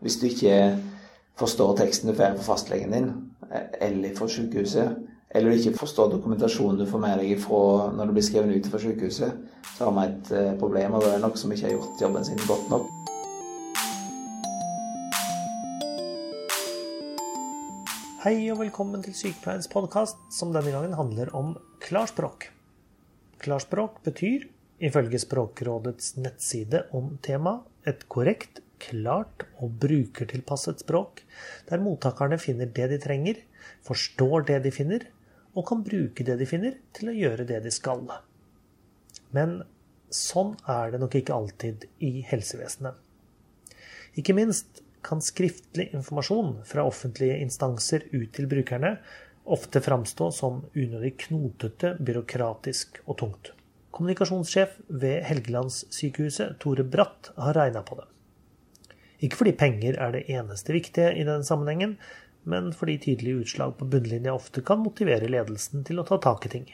hvis du ikke forstår teksten du får fra fastlegen din, eller fra sykehuset, eller du ikke forstår dokumentasjonen du får med deg fra når du blir skrevet ut fra sykehuset, så har vi et eh, problem, og det er noe som ikke har gjort jobben sin godt nok. Hei og velkommen til Sykepleiens podkast, som denne gangen handler om klarspråk. Klarspråk betyr, ifølge Språkrådets nettside om temaet, et korrekt, klart og brukertilpasset språk, der mottakerne finner det de trenger, forstår det de finner, og kan bruke det de finner, til å gjøre det de skal. Men sånn er det nok ikke alltid i helsevesenet. Ikke minst kan skriftlig informasjon fra offentlige instanser ut til brukerne ofte framstå som unødig knotete, byråkratisk og tungt. Kommunikasjonssjef ved Helgelandssykehuset, Tore Bratt, har regna på det. Ikke fordi penger er det eneste viktige i denne sammenhengen, men fordi tydelige utslag på bunnlinja ofte kan motivere ledelsen til å ta tak i ting.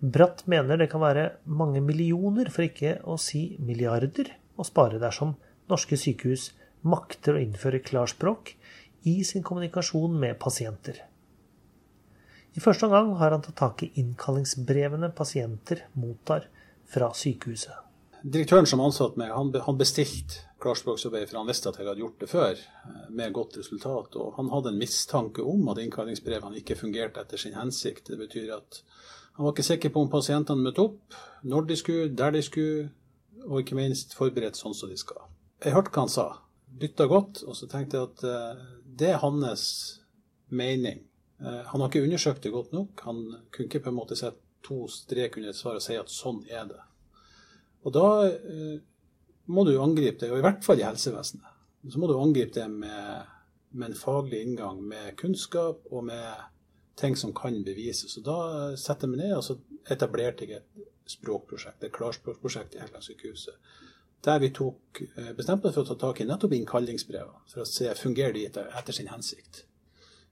Bratt mener det kan være mange millioner, for ikke å si milliarder, å spare dersom norske sykehus makter å innføre klarspråk i sin kommunikasjon med pasienter. I første omgang har han tatt tak i innkallingsbrevene pasienter mottar fra sykehuset. Direktøren som ansatte meg, han, han bestilte klarspråksarbeid, for han visste at jeg hadde gjort det før, eh, med godt resultat. Og han hadde en mistanke om at innkallingsbrevene ikke fungerte etter sin hensikt. Det betyr at han var ikke sikker på om pasientene møtte opp, når de skulle, der de skulle, og ikke minst forberedt sånn som de skal. Jeg hørte hva han sa lytta godt, og så tenkte jeg at uh, det er hans mening. Uh, han har ikke undersøkt det godt nok. Han kunne ikke på en måte sette to strek under et svar og si at sånn er det. Og da uh, må du angripe det, og i hvert fall i helsevesenet. Så må du angripe det med, med en faglig inngang, med kunnskap og med ting som kan bevises. Og da setter meg ned og så etablerte jeg et språkprosjekt, et klarspråkprosjekt i Helgelandssykehuset der vi tok, eh, bestemte oss for å ta tak i nettopp innkallingsbrevene, for å se fungerer de etter sin hensikt.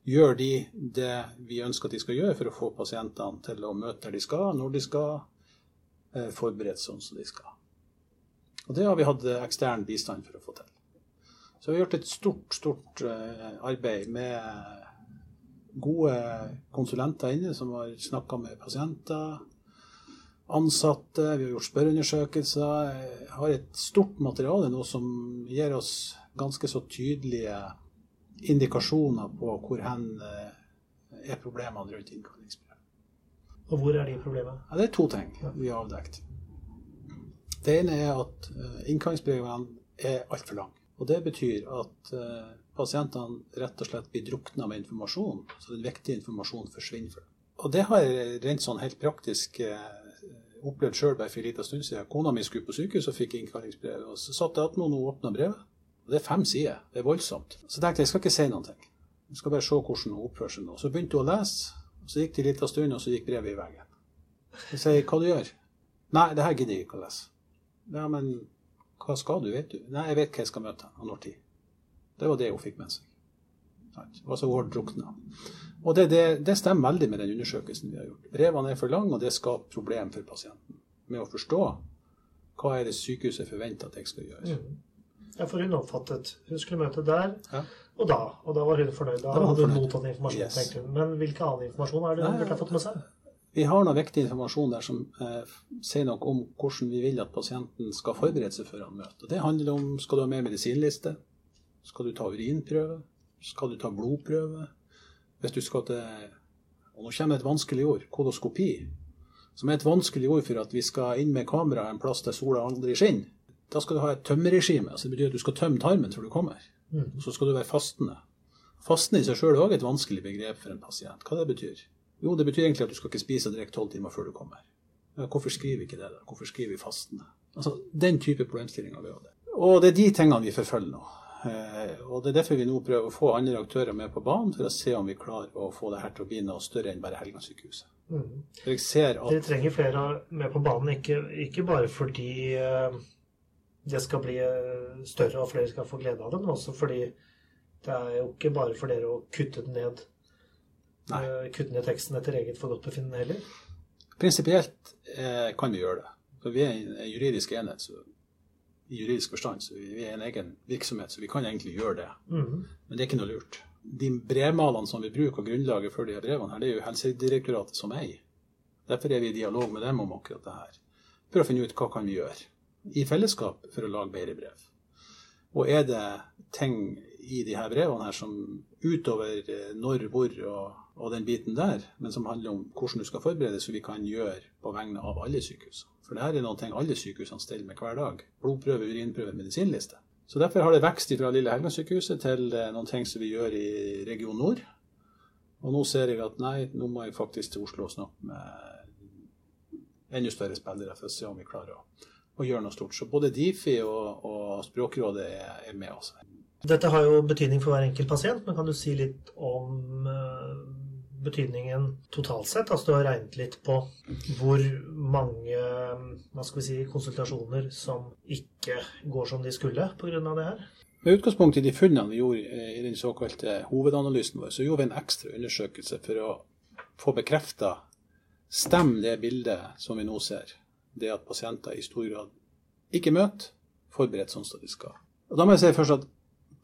Gjør de det vi ønsker at de skal gjøre for å få pasientene til å møte der de skal, når de skal, eh, forberedt sånn som de skal. Og Det har vi hatt ekstern bistand for å få til. Så vi har gjort et stort, stort eh, arbeid med gode konsulenter inne som har snakka med pasienter, ansatte, vi har gjort spørreundersøkelser. Har et stort materiale nå som gir oss ganske så tydelige indikasjoner på hvor hen eh, er problemene rundt innkallingsbrev. Og hvor er de problemene? Ja, det er to ting vi har avdekt. Det ene er at eh, innkallingsbrevene er altfor lange. Og det betyr at eh, pasientene rett og slett blir drukna med informasjon, så den viktige informasjonen forsvinner for dem. Og det har jeg rent sånn helt praktisk opplevd sjøl bare for en liten stund siden. Kona mi skulle på sykehus og fikk innkallingsbrev. og Så satt jeg attmed henne og åpna brevet. Og Det er fem sider. Det er voldsomt. Så tenkte jeg jeg skal ikke si ting. Jeg skal bare se hvordan hun oppfører seg nå. Så begynte hun å lese. Så gikk det en liten stund, og så gikk brevet i veggen. Jeg sier hva du gjør? Nei, det her gidder jeg ikke å lese. Ja, men hva skal du, vet du? Nei, jeg vet hva jeg skal møte, og når tid. Det var det hun fikk med seg. Og så hun drukna. Og det, det, det, stemmer veldig med den undersøkelsen vi har gjort. Brevene er for lange, og det skaper problem for pasienten med å forstå hva er det sykehuset forventer at jeg skal gjøre. Mm. Ja, for hun oppfattet Hun skulle møte der ja. og da, og da var hun fornøyd. Da hadde hun mottatt informasjon, yes. tenkte hun. Men hvilken annen informasjon er det hun burde ha fått med seg? Vi har noe viktig informasjon der som eh, sier noe om hvordan vi vil at pasienten skal forberede seg før han møter. Det handler om skal du ha med medisinliste, skal du ta urinprøve, skal du ta blodprøve, hvis du skal til Og nå kommer et vanskelig ord koloskopi. Som er et vanskelig ord for at vi skal inn med kamera en plass der sola aldri skinner. Da skal du ha et tømmerregime. altså Det betyr at du skal tømme tarmen før du kommer. Mm. Så skal du være fastende. Fastende i seg sjøl er òg et vanskelig begrep for en pasient. Hva det betyr? Jo, det betyr egentlig at du skal ikke spise og drikke tolv timer før du kommer. Ja, hvorfor skriver vi ikke det? da? Hvorfor skriver vi fastende? Altså, Den type problemstillinger vi har. Og det er de tingene vi forfølger nå. Eh, og Det er derfor vi nå prøver å få andre aktører med på banen, for å se om vi klarer å få det her til å bli noe større enn bare Helgelandssykehuset. Mm. Dere trenger flere med på banen, ikke, ikke bare fordi uh, det skal bli eh, større og flere skal få glede av det, men også fordi det er jo ikke bare for dere å kutte den ned. Nei. kutte ned teksten etter eget forgodtbefinnende heller. Prinsipielt eh, kan vi gjøre det. For vi er en juridisk enhet, så i juridisk forstand. så Vi er en egen virksomhet, så vi kan egentlig gjøre det. Mhm. Men det er ikke noe lurt. De brevmalene som vi bruker, og grunnlaget for de her brevene, her, det er jo Helsedirektoratet som eier. Derfor er vi i dialog med dem om akkurat det her. For å finne ut hva kan vi gjøre i fellesskap for å lage bedre brev. Og er det ting i de her brevene her som utover eh, når, hvor og, og den biten der, men som handler om hvordan du skal forberede, så vi kan gjøre på vegne av alle sykehus. For det her er noe ting alle sykehusene stiller med hver dag. Blodprøve, urinprøve, medisinliste. Så derfor har det vekst fra Lille Helgelandssykehuset til eh, noen ting som vi gjør i Region Nord. Og nå ser jeg at nei, nå må jeg faktisk til Oslo og snakke med enda større spillere for å se om vi klarer å, å gjøre noe stort. Så både Difi og, og Språkrådet er, er med oss. Dette har jo betydning for hver enkelt pasient, men kan du si litt om eh, betydningen totalt sett? Altså du har regnet litt på hvor mange hva skal vi si, konsultasjoner som ikke går som de skulle pga. det her? Med utgangspunkt i de funnene vi gjorde eh, i den såkalte hovedanalysen vår, så gjorde vi en ekstra undersøkelse for å få bekrefta stemmer det bildet som vi nå ser. Det at pasienter i stor grad ikke møter forberedt sånn som de skal. Og Da må jeg si først at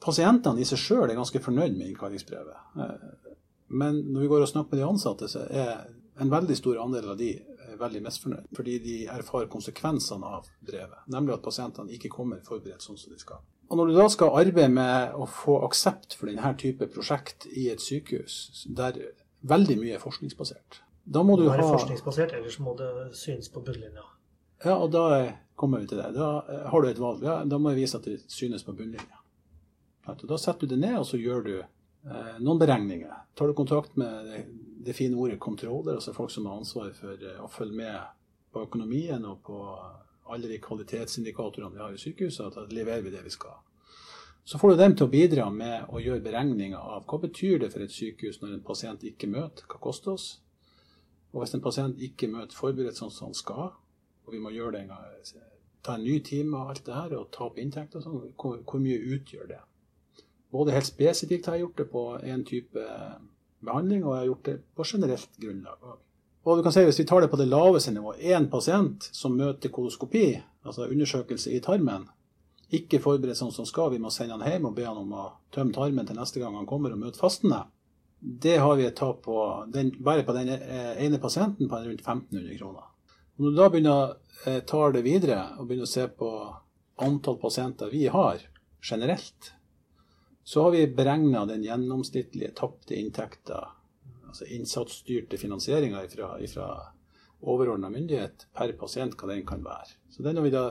pasientene i seg sjøl er ganske fornøyd med innkallingsbrevet. Eh, Men når vi går og snakker med de ansatte, så er en veldig stor andel av de eh, veldig misfornøyd. Fordi de erfarer konsekvensene av brevet, nemlig at pasientene ikke kommer forberedt sånn som de skal. Og Når du da skal arbeide med å få aksept for denne type prosjekt i et sykehus, der veldig mye er forskningsbasert, da må Det du må være det forskningsbasert, ellers må det synes på bunnlinja. Ja, og da kommer vi til det. Da eh, har du et valg. Ja, da må jeg vise at det synes på bunnlinja. Da setter du det ned, og så gjør du eh, noen beregninger. Tar du kontakt med det, det fine ordet controller, altså folk som har ansvar for eh, å følge med på økonomien og på alle de kvalitetsindikatorene vi har i sykehuset, at da leverer vi det vi skal. Så får du dem til å bidra med å gjøre beregninger av hva betyr det for et sykehus når en pasient ikke møter, hva koster oss? Og hvis en pasient ikke møter forberedt sånn som han skal, og vi må gjøre det en gang, ta en ny time og alt det her, og ta opp inntekt og sånn, hvor, hvor mye utgjør det? Både helt spesifikt har jeg gjort det på en type behandling, og jeg har gjort det på generelt grunnlag òg. Og du kan si, Hvis vi tar det på det laveste nivået, én pasient som møter koloskopi, altså undersøkelse i tarmen, ikke forberedt sånn som skal, vi må sende han hjem og be han om å tømme tarmen til neste gang han kommer og møter fastene, det har vi et tap på den, bare på den ene pasienten på rundt 1500 kroner. Og når du da begynner å eh, ta det videre og begynner å se på antall pasienter vi har generelt, så har vi beregna den gjennomsnittlige tapte inntekta, altså innsatsstyrte finansieringa fra overordna myndighet per pasient, hva den kan være. Så den har vi da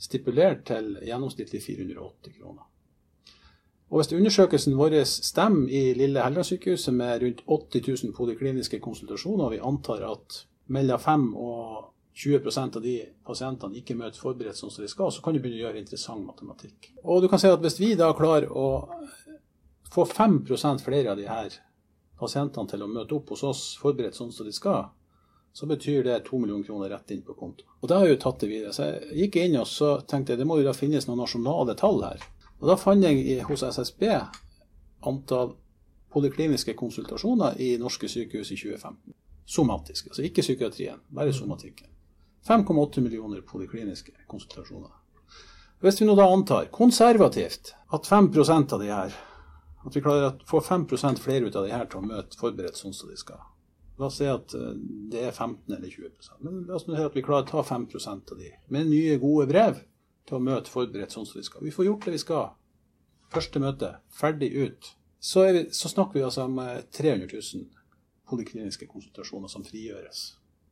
stipulert til gjennomsnittlig 480 kroner. Og Hvis undersøkelsen vår stemmer i Lille Helgelandssykehuset med rundt 80 000 polikliniske konsultasjoner, og vi antar at mellom 5 og 20% av de pasientene ikke møter forberedt sånn som de skal, så kan du begynne å gjøre interessant matematikk. Og du kan si at Hvis vi da klarer å få 5% flere av de her pasientene til å møte opp hos oss forberedt sånn som de skal, så betyr det 2 millioner kroner rett inn på konto. Og da har jeg jo tatt det videre. Så jeg gikk inn og så tenkte jeg det må jo da finnes noen nasjonale tall her. Og da fant jeg hos SSB antall polikliniske konsultasjoner i norske sykehus i 2015. Somatiske, altså ikke psykiatrien, bare somatikken. 5,8 millioner polikliniske konsultasjoner. Hvis vi nå da antar, konservativt, at 5% av de her at vi klarer å få 5 flere ut av de her til å møte forberedt sånn som de skal. La oss si at det er 15 eller 20% Men la oss si at vi klarer å ta 5% av de med nye, gode brev til å møte forberedt sånn som de skal. Vi får gjort det vi skal. Første møte, ferdig ut. Så, vi, så snakker vi altså om 300 000 polikliniske konsultasjoner som frigjøres.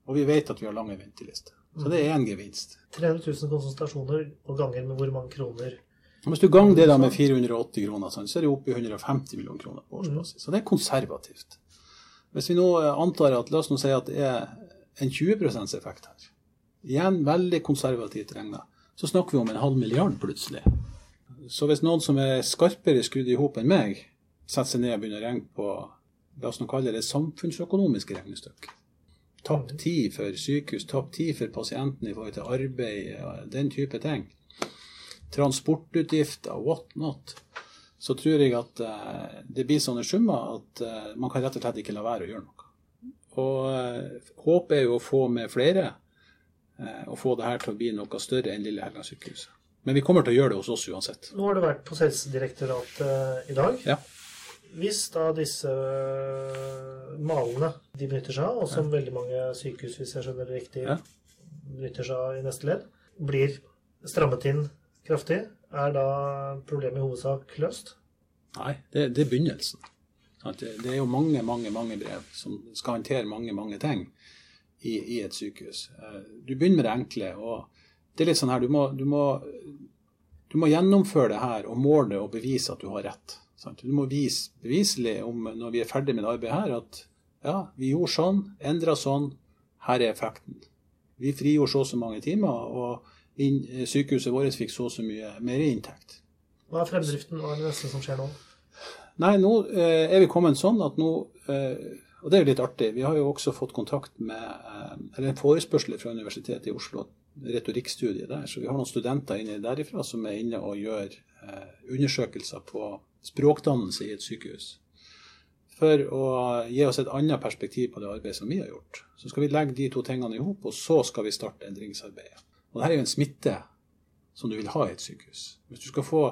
Og vi vet at vi har lange ventelister. Så det er en gevinst. 300 000 konsultasjoner og ganger med hvor mange kroner? Hvis du ganger det da med 480 kroner, så er det oppe i 150 millioner kroner på årsbasis. Så det er konservativt. Hvis vi nå antar at la oss nå si at det er en 20% effekt her, igjen veldig konservativt regna, så snakker vi om en halv milliard plutselig. Så hvis noen som er skarpere skrudd i hop enn meg, setter seg ned og begynner å regne på la oss nå kalle det samfunnsøkonomiske regnestykker Tapt tid for sykehus, tapt tid for pasienten i forhold til arbeid, den type ting. Transportutgifter, what not. Så tror jeg at uh, det blir sånne summer at uh, man kan rett og slett ikke la være å gjøre noe. Og uh, håpet er jo å få med flere, og få det her til å bli noe større enn Lille Helgelandssykehuset. Men vi kommer til å gjøre det hos oss uansett. Nå har det vært hos Helsedirektoratet i dag. Ja. Hvis da disse øh, malene de benytter seg av, og som veldig mange sykehus, hvis jeg skjønner det riktig, benytter seg av i neste ledd, blir strammet inn kraftig, er da problemet i hovedsak løst? Nei, det, det er begynnelsen. Det, det er jo mange, mange mange brev som skal håndtere mange mange ting i, i et sykehus. Eh, Du begynner med det enkle. og det er litt sånn her, Du må, du må, du må gjennomføre det her og måle det og bevise at du har rett. Sant? Du må vise beviselig om, når vi er ferdig med det arbeidet her, at ja, vi gjorde sånn, endra sånn, her er effekten. Vi frigjorde så og så mange timer, og inn, sykehuset vårt fikk så og så mye mer inntekt. Hva er fremdriften? Hva er det neste som skjer nå? Nei, nå eh, er vi kommet sånn at nå eh, Og det er jo litt artig. Vi har jo også fått kontakt med eh, Eller en forespørsel fra Universitetet i Oslo, retorikkstudiet der. Så vi har noen studenter inne derifra som er inne og gjør eh, undersøkelser på språkdannelse i et sykehus. For å gi oss et annet perspektiv på det arbeidet som vi har gjort. Så skal vi legge de to tingene i hop, og så skal vi starte endringsarbeidet. Og dette er jo en smitte som du vil ha i et sykehus. Hvis du skal få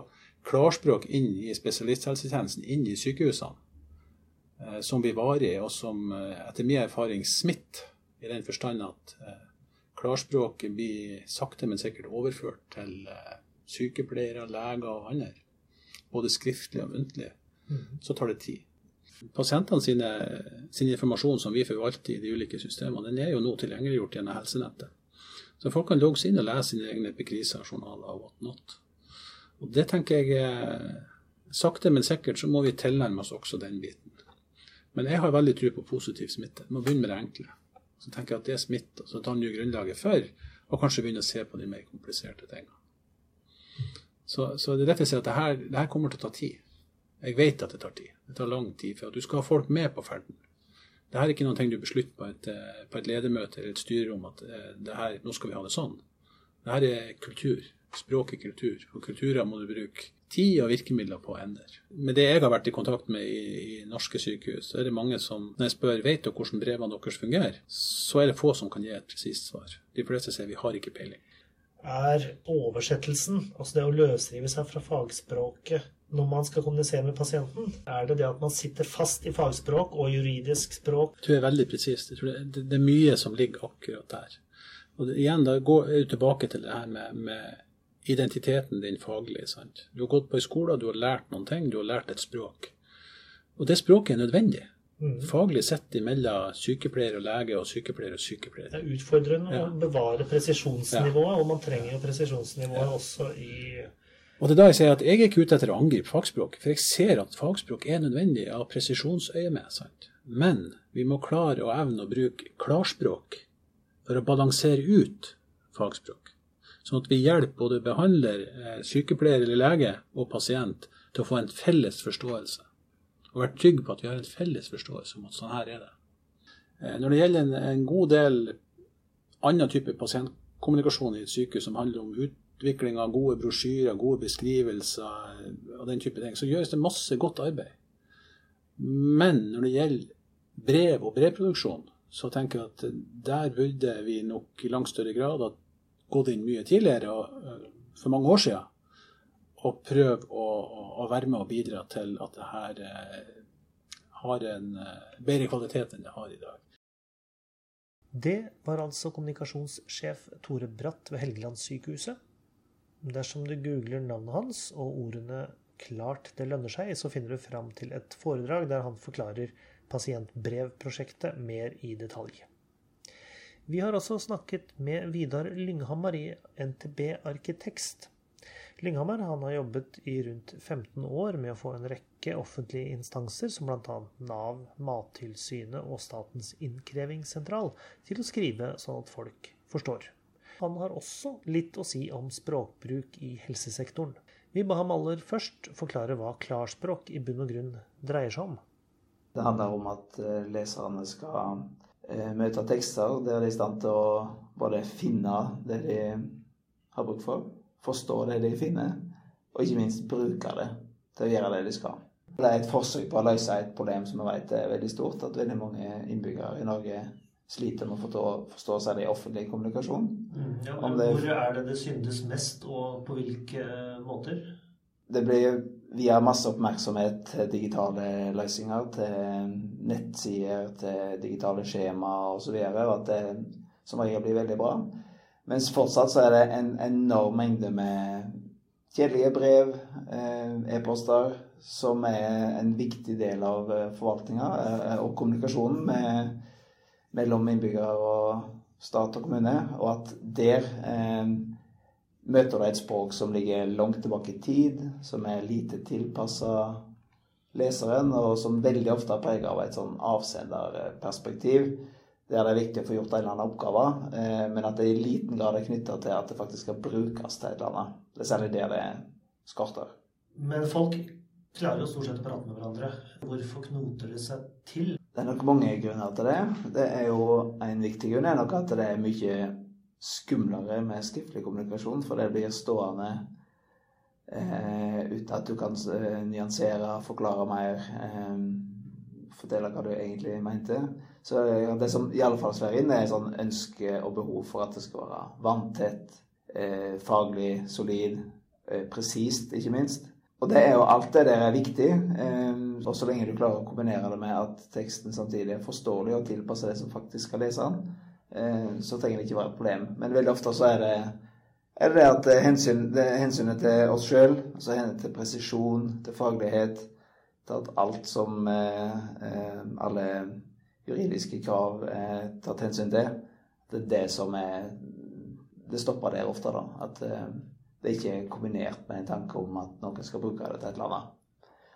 klarspråk inn i spesialisthelsetjenesten, inn i sykehusene, eh, som blir varig, og som eh, etter min erfaring smitter, i den forstand at eh, klarspråket blir sakte, men sikkert overført til sykepleiere, leger og andre, både skriftlig og muntlig, så tar det tid. Pasientene sine, sin informasjon som vi forvalter i de ulike systemene, den er jo nå tilgjengeliggjort gjennom helsenettet. Så folk kan logge seg inn og lese sine egne epikrisejournaler og whatnot. Og det tenker jeg er Sakte, men sikkert så må vi tilnærme oss også den biten. Men jeg har veldig tro på positiv smitte. Vi må begynne med det enkle. Så tenker jeg at det er smitte, så danner jo grunnlaget for og kanskje begynne å se på de mer kompliserte tingene. Så, så det er derfor jeg sier at det her, det her kommer til å ta tid. Jeg vet at det tar tid. Det tar lang tid, for at du skal ha folk med på ferden. Det her er ikke noe du beslutter på et, eh, på et ledermøte eller et styrerom at eh, her, nå skal vi ha det sånn. Det her er kultur. Språk er kultur. Og kulturer må du bruke tid og virkemidler på å endre. Med det jeg har vært i kontakt med i, i norske sykehus, så er det mange som, når jeg spør vet dere hvordan brevene deres fungerer, så er det få som kan gi et presist svar. De fleste sier vi har ikke peiling. Er oversettelsen, altså det å løsrive seg fra fagspråket når man skal kommunisere med pasienten, er det det at man sitter fast i fagspråk og juridisk språk? Tror er veldig presist. Det, er mye som ligger akkurat der. Og igjen, da går jeg tilbake til det her med, med identiteten din faglig. sant? Du har gått på en skole, du har lært noen ting, du har lært et språk. Og det språket er nødvendig. Faglig sett imellom sykepleier og lege og sykepleier og sykepleier. Det er utfordrende Ja. å bevare presisjonsnivået, og man trenger jo presisjonsnivået også i Og det er da jeg sier at jeg er ikke ute etter å angripe fagspråk, for jeg ser at fagspråk er nødvendig av presisjonsøyemed. sant? Men vi må klare og evne å bruke klarspråk for å balansere ut fagspråk. Sånn at vi hjelper både behandler, eh, sykepleier eller lege og pasient til å få en felles forståelse. Og være trygg på at vi har en felles forståelse om at sånn her er det. Eh, Når det gjelder en, en god del annen type pasientkommunikasjon i et sykehus som handler om utvikling av gode brosjyrer, gode beskrivelser og den type ting, så gjøres det masse godt arbeid. Men når det gjelder brev og brevproduksjon, så tenker jeg at der burde vi nok i langt større grad ha gått inn mye tidligere, og, øh, for mange år siden, og prøve å, å, være med og bidra til at det her eh, har en eh, bedre kvalitet enn det har i dag. Det var altså kommunikasjonssjef Tore Bratt ved Helgelandssykehuset. Dersom du googler navnet hans og ordene 'klart det lønner seg', så finner du fram til et foredrag der han forklarer pasientbrevprosjektet mer i detalj. Vi har også snakket med Vidar Lynghammer i NTB Arkitekst. Lynghammer har jobbet i rundt 15 år med å få en rekke offentlige instanser, som bl.a. Nav, Mattilsynet og Statens innkrevingssentral, til å skrive sånn at folk forstår. Han har også litt å si om språkbruk i helsesektoren. Vi ba ham aller først forklare hva klarspråk i bunn og grunn dreier seg om. Det handler om at eh, leserne skal eh, møte tekster der de er i stand til å både finne det de har bruk for, forstå det de finner, og ikke minst bruke det til å gjøre det de skal. Det er et forsøk på å løse et problem som vi vet er veldig stort, at veldig mange innbyggere i Norge sliter med å forstå, forstå seg i offentlig kommunikasjon. Mm, ja, men det- Hvor er det det syndes mest, og på hvilke måter? Det blir via masse oppmerksomhet til digitale løsninger, til nettsider, til digitale skjemaer osv., at det som regel blir veldig bra. Mens fortsatt så er det en enorm mengde med kjedelige brev, eh, e-poster, som er en viktig del av forvaltninga og kommunikasjonen med, mellom innbyggere og stat og kommune, og at der eh, møter du et språk som ligger langt tilbake i tid, som er lite tilpassa leseren, og som veldig ofte er preget av et sånn avsenderperspektiv, der det er viktig å få gjort en eller annen oppgave, eh, men at det i liten grad er knytta til at det faktisk skal brukes til et eller annet. Det er særlig der det skorter. Men folk klarer jo stort sett å prate med hverandre. Hvorfor knoter det seg til? Det er nok mange grunner til det. Det er jo En viktig grunn er nok at det er mye skumlere med skriftlig kommunikasjon, for det blir stående eh, uten at du kan eh, nyansere, forklare mer, eh, fortelle hva du egentlig mente. Så det som i alle fall slår inn, er sånn ønske og behov for at det skal være vanntett, eh, faglig solid, eh, presist, ikke minst. Og det er jo alt det der er viktig. Eh, og så lenge du klarer å kombinere det med at teksten samtidig er forståelig og tilpasser det som faktisk skal lese den, eh, så trenger det ikke være et problem. Men veldig ofte så er det, er det at hensyn, det hensynet til oss sjøl, altså hensynet til presisjon, til faglighet, at alt som eh, eh, alle juridiske krav er tatt hensyn til, det er det som er Det stopper der ofte, da. At eh, det ikke er kombinert med en tanke om at noen skal bruke det til et eller annet.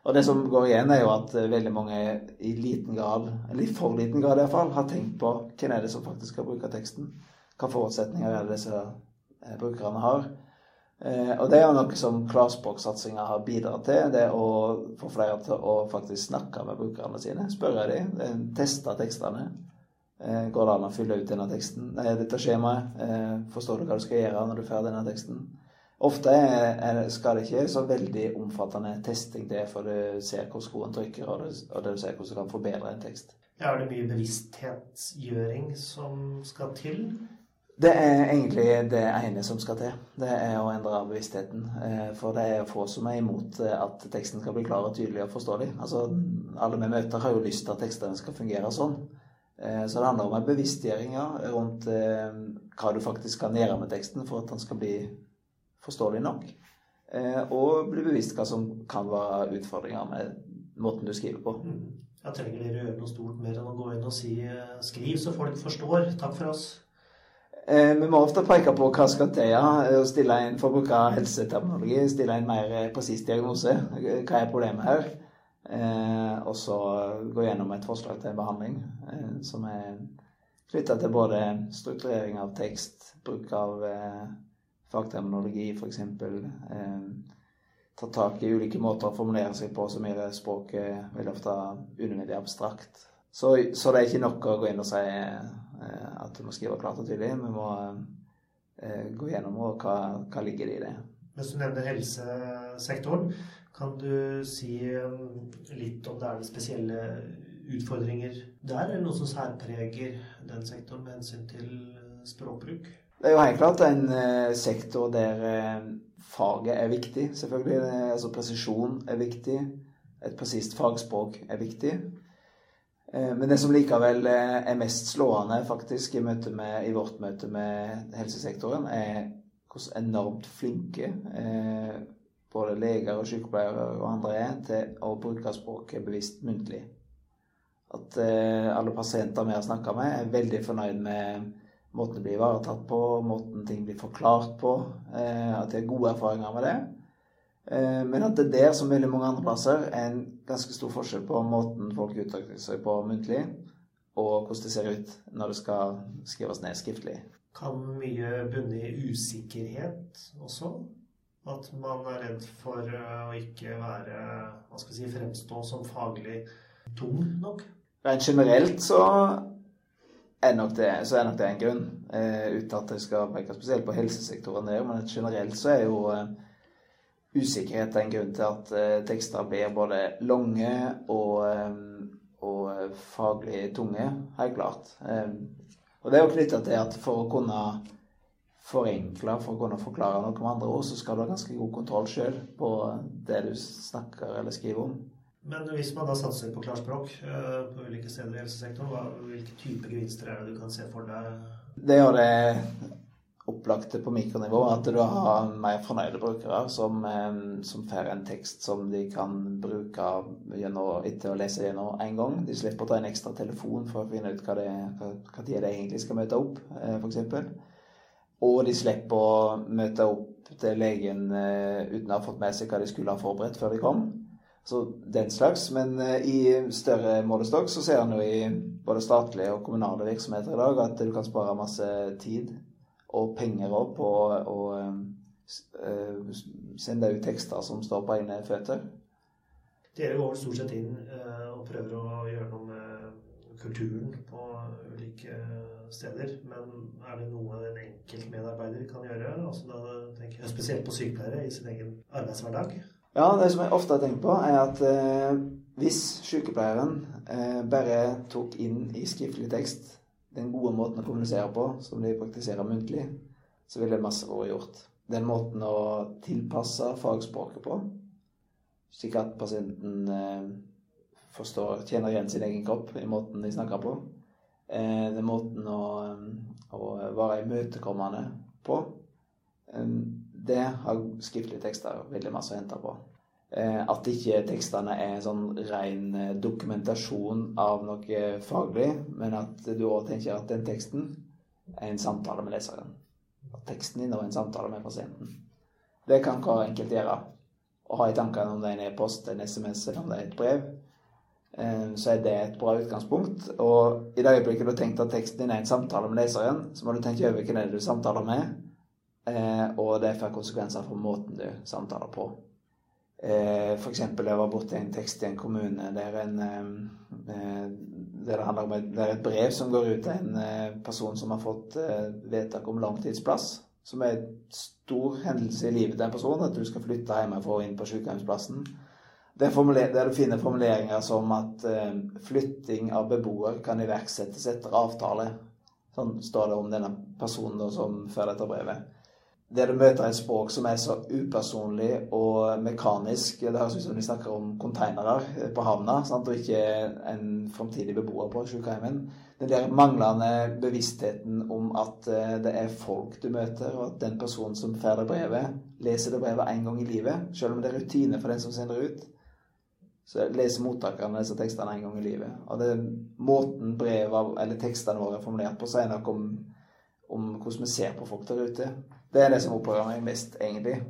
Og det som går igjen, er jo at eh, veldig mange i liten grad, eller i for liten grad iallfall, har tenkt på hvem er det som faktisk skal bruke teksten. Hva forutsetninger er det disse eh, brukerne har. Eh, og det er jo noe som klarspråksatsinga har bidratt til. Det å få flere til å faktisk snakke med brukerne sine. Spørre dem. Teste tekstene. Eh, går det an å fylle ut denne teksten, nei, dette skjemaet? Eh, forstår du hva du skal gjøre når du får denne teksten? Ofte er, er, skal det ikke så veldig omfattende testing til før du ser hvor skoen trykker, og, du, og du ser hvordan du kan forbedre en tekst. Er det mye bevissthetsgjøring som skal til? Det er egentlig det ene som skal til. Det er å endre bevisstheten. Eh, for det er få som er imot eh, at teksten skal bli klar og tydelig og forståelig. Altså, alle vi møter har jo lyst til at tekstene skal fungere sånn. Eh, så det handler om en bevisstgjøring rundt hva du faktisk kan gjøre med teksten for at den skal bli forståelig nok. Og bli bevisst hva som kan være utfordringer med måten du skriver på. Jeg trenger dere å gjøre noe stort mer enn å gå inn og si 'skriv så folk forstår'. Takk for oss. Eh, vi må ofte peke på hva skal til. Ja. Stille inn For å bruke helseterminologi, stille en mer presis diagnose. Hva er problemet her? Eh, og så gå gjennom et forslag til behandling eh, som er knytta til både strukturering av tekst, bruk av eh, fagterminologi f.eks. Eh, ta tak i ulike måter å formulere seg på som gjør språket veldig ofte unødvendig abstrakt. Så, så, det er ikke nok å gå inn og si eh, at du må skrive klart og tydelig. Vi må eh, gå gjennom og hva, hva ligger det i det. Mens du nevner helsesektoren, kan du si litt om det er spesielle utfordringer der, eller noe som særpreger den sektoren med hensyn til språkbruk? Det er jo helt klart en sektor der faget er viktig, selvfølgelig. Altså presisjon er viktig. Et presist fagspråk er viktig. Men det som likevel er mest slående faktisk i, med, i vårt møte med helsesektoren, er hvor enormt flinke eh, både leger og sykepleiere og andre er til å bruke språket bevisst muntlig. At eh, alle pasienter vi har snakka med, er veldig fornøyd med måten det blir ivaretatt på, måten ting blir forklart på. Eh, at de har gode erfaringer med det. Men at det der, som veldig mange andre plasser, er en ganske stor forskjell på måten folk uttrykker seg på muntlig, og hvordan det ser ut når det skal skrives ned skriftlig. Kan mye bunne i usikkerhet også? At man er redd for å ikke være hva skal vi si, fremstå som faglig tung nok? Rent generelt så er nok det, så er nok det en grunn. Eh, uten at jeg skal peke spesielt på helsesektoren der, men generelt så er jo eh, usikkerhet er en grunn til at eh, tekster blir både lange og, og faglig tunge, helt klart. Og det er jo knytta til at for å kunne forenkle, for å kunne forklare noe med andre ord, så skal du ha ganske god kontroll sjøl på det du snakker eller skriver om. Men hvis man da satser på klarspråk på ulike steder i helsesektoren, hvilke type gevinster er det du kan se for deg? Det gjør det opplagte på mikronivå. At du har mer fornøyde brukere som, som får en tekst som de kan bruke gjennom, etter å lese gjennom én gang. De slipper å ta en ekstra telefon for å finne ut hva, det, de egentlig skal møte opp, f.eks. Og de slipper å møte opp til legen uten å ha fått med seg hva de skulle ha forberedt før de kom. Så den slags. Men i større målestokk så ser en jo i både statlige og kommunale virksomheter i dag at du kan spare masse tid og penger opp på å uh, sende ut tekster som står på egne føtter. Dere går stort sett inn uh, og prøver å gjøre noe med kulturen på ulike steder. Men er det noe en enkelt medarbeider kan gjøre? Altså da tenker jeg spesielt på sykepleiere i sin egen arbeidshverdag. Ja, det som jeg ofte har tenkt på, er at uh, hvis sykepleieren bare tok inn i skriftlig tekst den gode måten å kommunisere på, som de praktiserer muntlig, så ville masse vært gjort. Den måten å tilpasse fagspråket på, slik at pasienten eh, forstår, kjenner igjen sin egen kropp i måten de snakker på. Eh, den måten å, å være imøtekommende på. Eh, det har skriftlige tekster veldig masse å hente på. Eh, at ikke tekstene er en sånn ren eh, dokumentasjon av noe faglig, men at du òg tenker at den teksten er en samtale med leseren. At teksten din er en samtale med pasienten. Det kan hver enkelt gjøre. Å ha i tankene om det er en e-post, en SMS eller om det er et brev. Eh, så er det et bra utgangspunkt. Og i det øyeblikket du har tenkt at teksten din er en samtale med leseren, så må du tenke over hvem det er du samtaler med, og det får konsekvenser for måten du samtaler på. Eh, F.eks. jeg var borti en tekst i en kommune der, en, eh, der det handler om det er et brev som går ut til en eh, person som har fått vedtak om langtidsplass. Som er en stor hendelse i livet til en person, at du skal flytte hjemmefra og inn på sykehjemsplassen. Der, der du finner formuleringer som at flytting av beboer kan iverksettes etter avtale. Sånn står det om denne personen som fører dette brevet der du møter et språk som er så upersonlig og mekanisk Det høres ut som de snakker om konteinere på havna, sant? og ikke en framtidig beboer på sykehjemmet. Den der manglende bevisstheten om at eh, det er folk du møter, og at den personen som får det brevet, leser det brevet én gang i livet, selv om det er rutine for den som sender ut. Så leser mottakerne disse tekstene én gang i livet. Og det er måten brevet, eller tekstene våre er formulert på, sier noe om, om hvordan vi ser på folk der ute. Det er det som opprører meg mest, egentlig.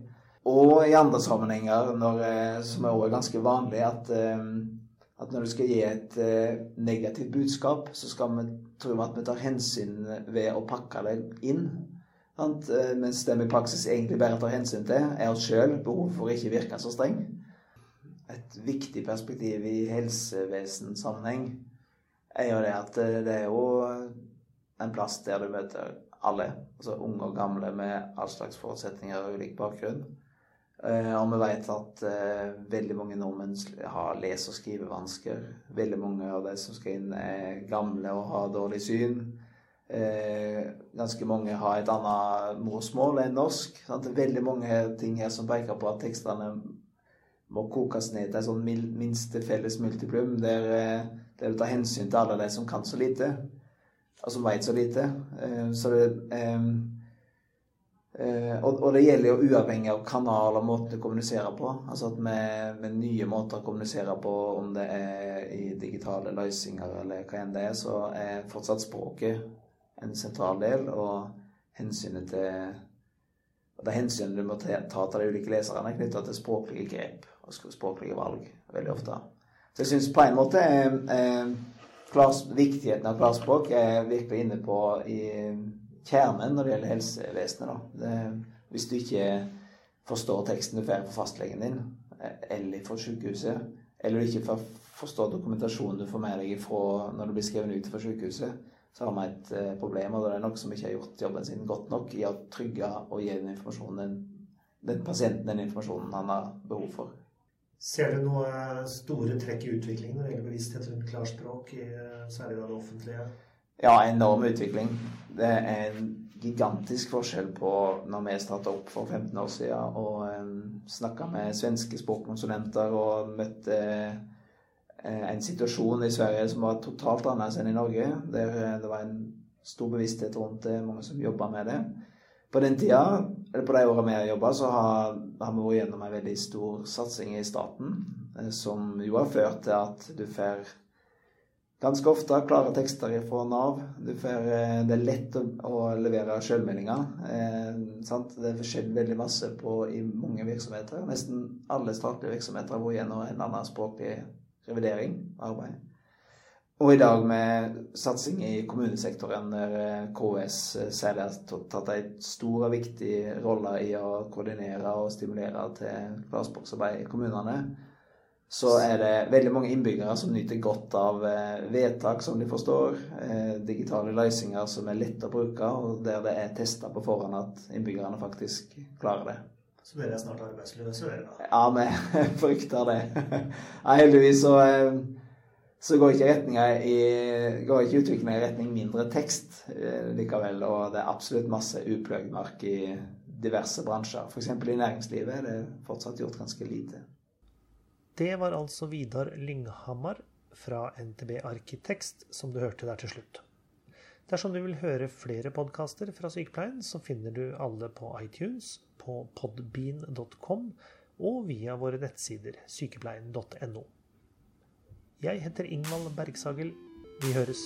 Og i andre sammenhenger, når, eh, som er også ganske vanlig, at, eh, at når du skal gi et eh, negativt budskap, så skal vi tro at vi tar hensyn ved å pakke det inn. Mens det vi i praksis egentlig bare tar hensyn til, er oss sjøl, behov for å ikke virke så streng. Et viktig perspektiv i helsevesensammenheng er jo det at det er jo en plass der du møter alle. Altså unge og gamle med all slags forutsetninger og ulik bakgrunn. Eh, og vi vet at eh, veldig mange nordmenn har lese- og skrivevansker. Veldig mange av de som skal inn, er gamle og har dårlig syn. Eh, ganske mange har et annet morsmål enn norsk. Sant? Veldig mange ting her som peker på at tekstene må kokes ned til et sånn minste felles multiplum, der, der du tar hensyn til alle de som kan så lite og som veit så lite. Eh, så det, eh, og, det gjelder jo uavhengig av kanal og måte å kommunisere på. Altså at med, med, nye måter å kommunisere på, om det er i digitale løsninger eller hva enn det er, så er fortsatt språket en sentral del. Og hensynet til og det hensynet du må ta til de ulike leserne, er knytta til språklige grep og språklige valg veldig ofte. Så jeg syns på en måte er, klars, viktigheten av klarspråk er virkelig inne på i kjernen når det gjelder helsevesenet. Det, hvis du ikke forstår teksten du får fra fastlegen din, eller fra sykehuset, eller du ikke forstår dokumentasjonen du får med deg ifra når du blir skrevet ut fra sykehuset, så har vi et eh, problem. Og det er noe som ikke har gjort jobben sin godt nok i å trygge og gi den, den pasienten den informasjonen han har behov for. Ser du noen store trekk i utviklingen når det gjelder bevissthet rundt klarspråk, i særlig det offentlige? Ja, enorm utvikling. Det er en gigantisk forskjell på når vi starta opp for 15 år siden og um, snakka med svenske språkkonsulenter og møtte en situasjon i Sverige som var totalt annerledes enn i Norge. Der det var en stor bevissthet rundt det, mange som jobba med det. På den tida, eller på de årene vi har jobba, så har, har, vi vært gjennom en veldig stor satsing i staten, eh, som jo har ført til at du får ganske ofte klare tekster fra Nav. Får, eh, det er lett å, å levere selvmeldinger. Eh, det er skjedd veldig masse på, i mange virksomheter. Nesten alle statlige virksomheter har vært gjennom en annen språklig revidering, arbeid. Og i dag med satsing i kommunesektoren, der eh, KS eh, særlig har tatt en stor og viktig rolle i å koordinere og stimulere til glassboksarbeid i kommunene, så er det veldig mange innbyggere som nyter godt av eh, vedtak som de forstår, digitale løsninger som er lette å bruke, og der det er testa på forhånd at innbyggerne faktisk klarer det. Så blir det snart arbeidsløse, da? Ja, vi frykter det. Ja, heldigvis så så går ikke, i, går ikke utviklingen i retning mindre tekst eh, likevel. Og det er absolutt masse upløyd i diverse bransjer. F.eks. i næringslivet er det fortsatt gjort ganske lite. Det var altså Vidar Lynghammer fra NTB Arkitekst som du hørte der til slutt. Dersom du vil høre flere podkaster fra Sykepleien, så finner du alle på iTunes, på podbean.com og via våre nettsider sykepleien.no. Jeg heter Ingvald Bergsagel. Vi høres.